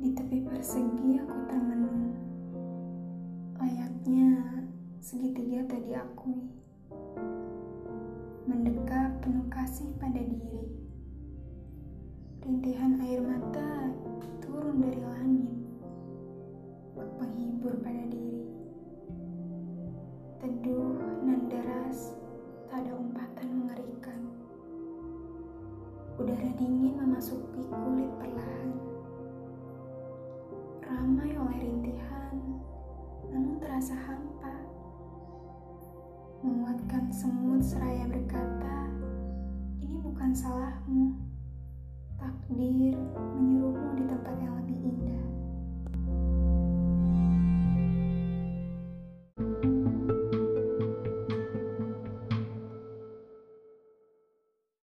Di tepi persegi aku termenung. Layaknya segitiga tadi akui. Mendekap penuh kasih pada diri. Rintihan air mata turun dari langit. Penghibur pada diri. Teduh nan deras, tak ada umpatan mengerikan. Udara dingin memasuki kulit perlahan. Ramai oleh rintihan, namun terasa hampa. Menguatkan semut seraya berkata, ini bukan salahmu. Takdir menyuruhmu di tempat yang lebih.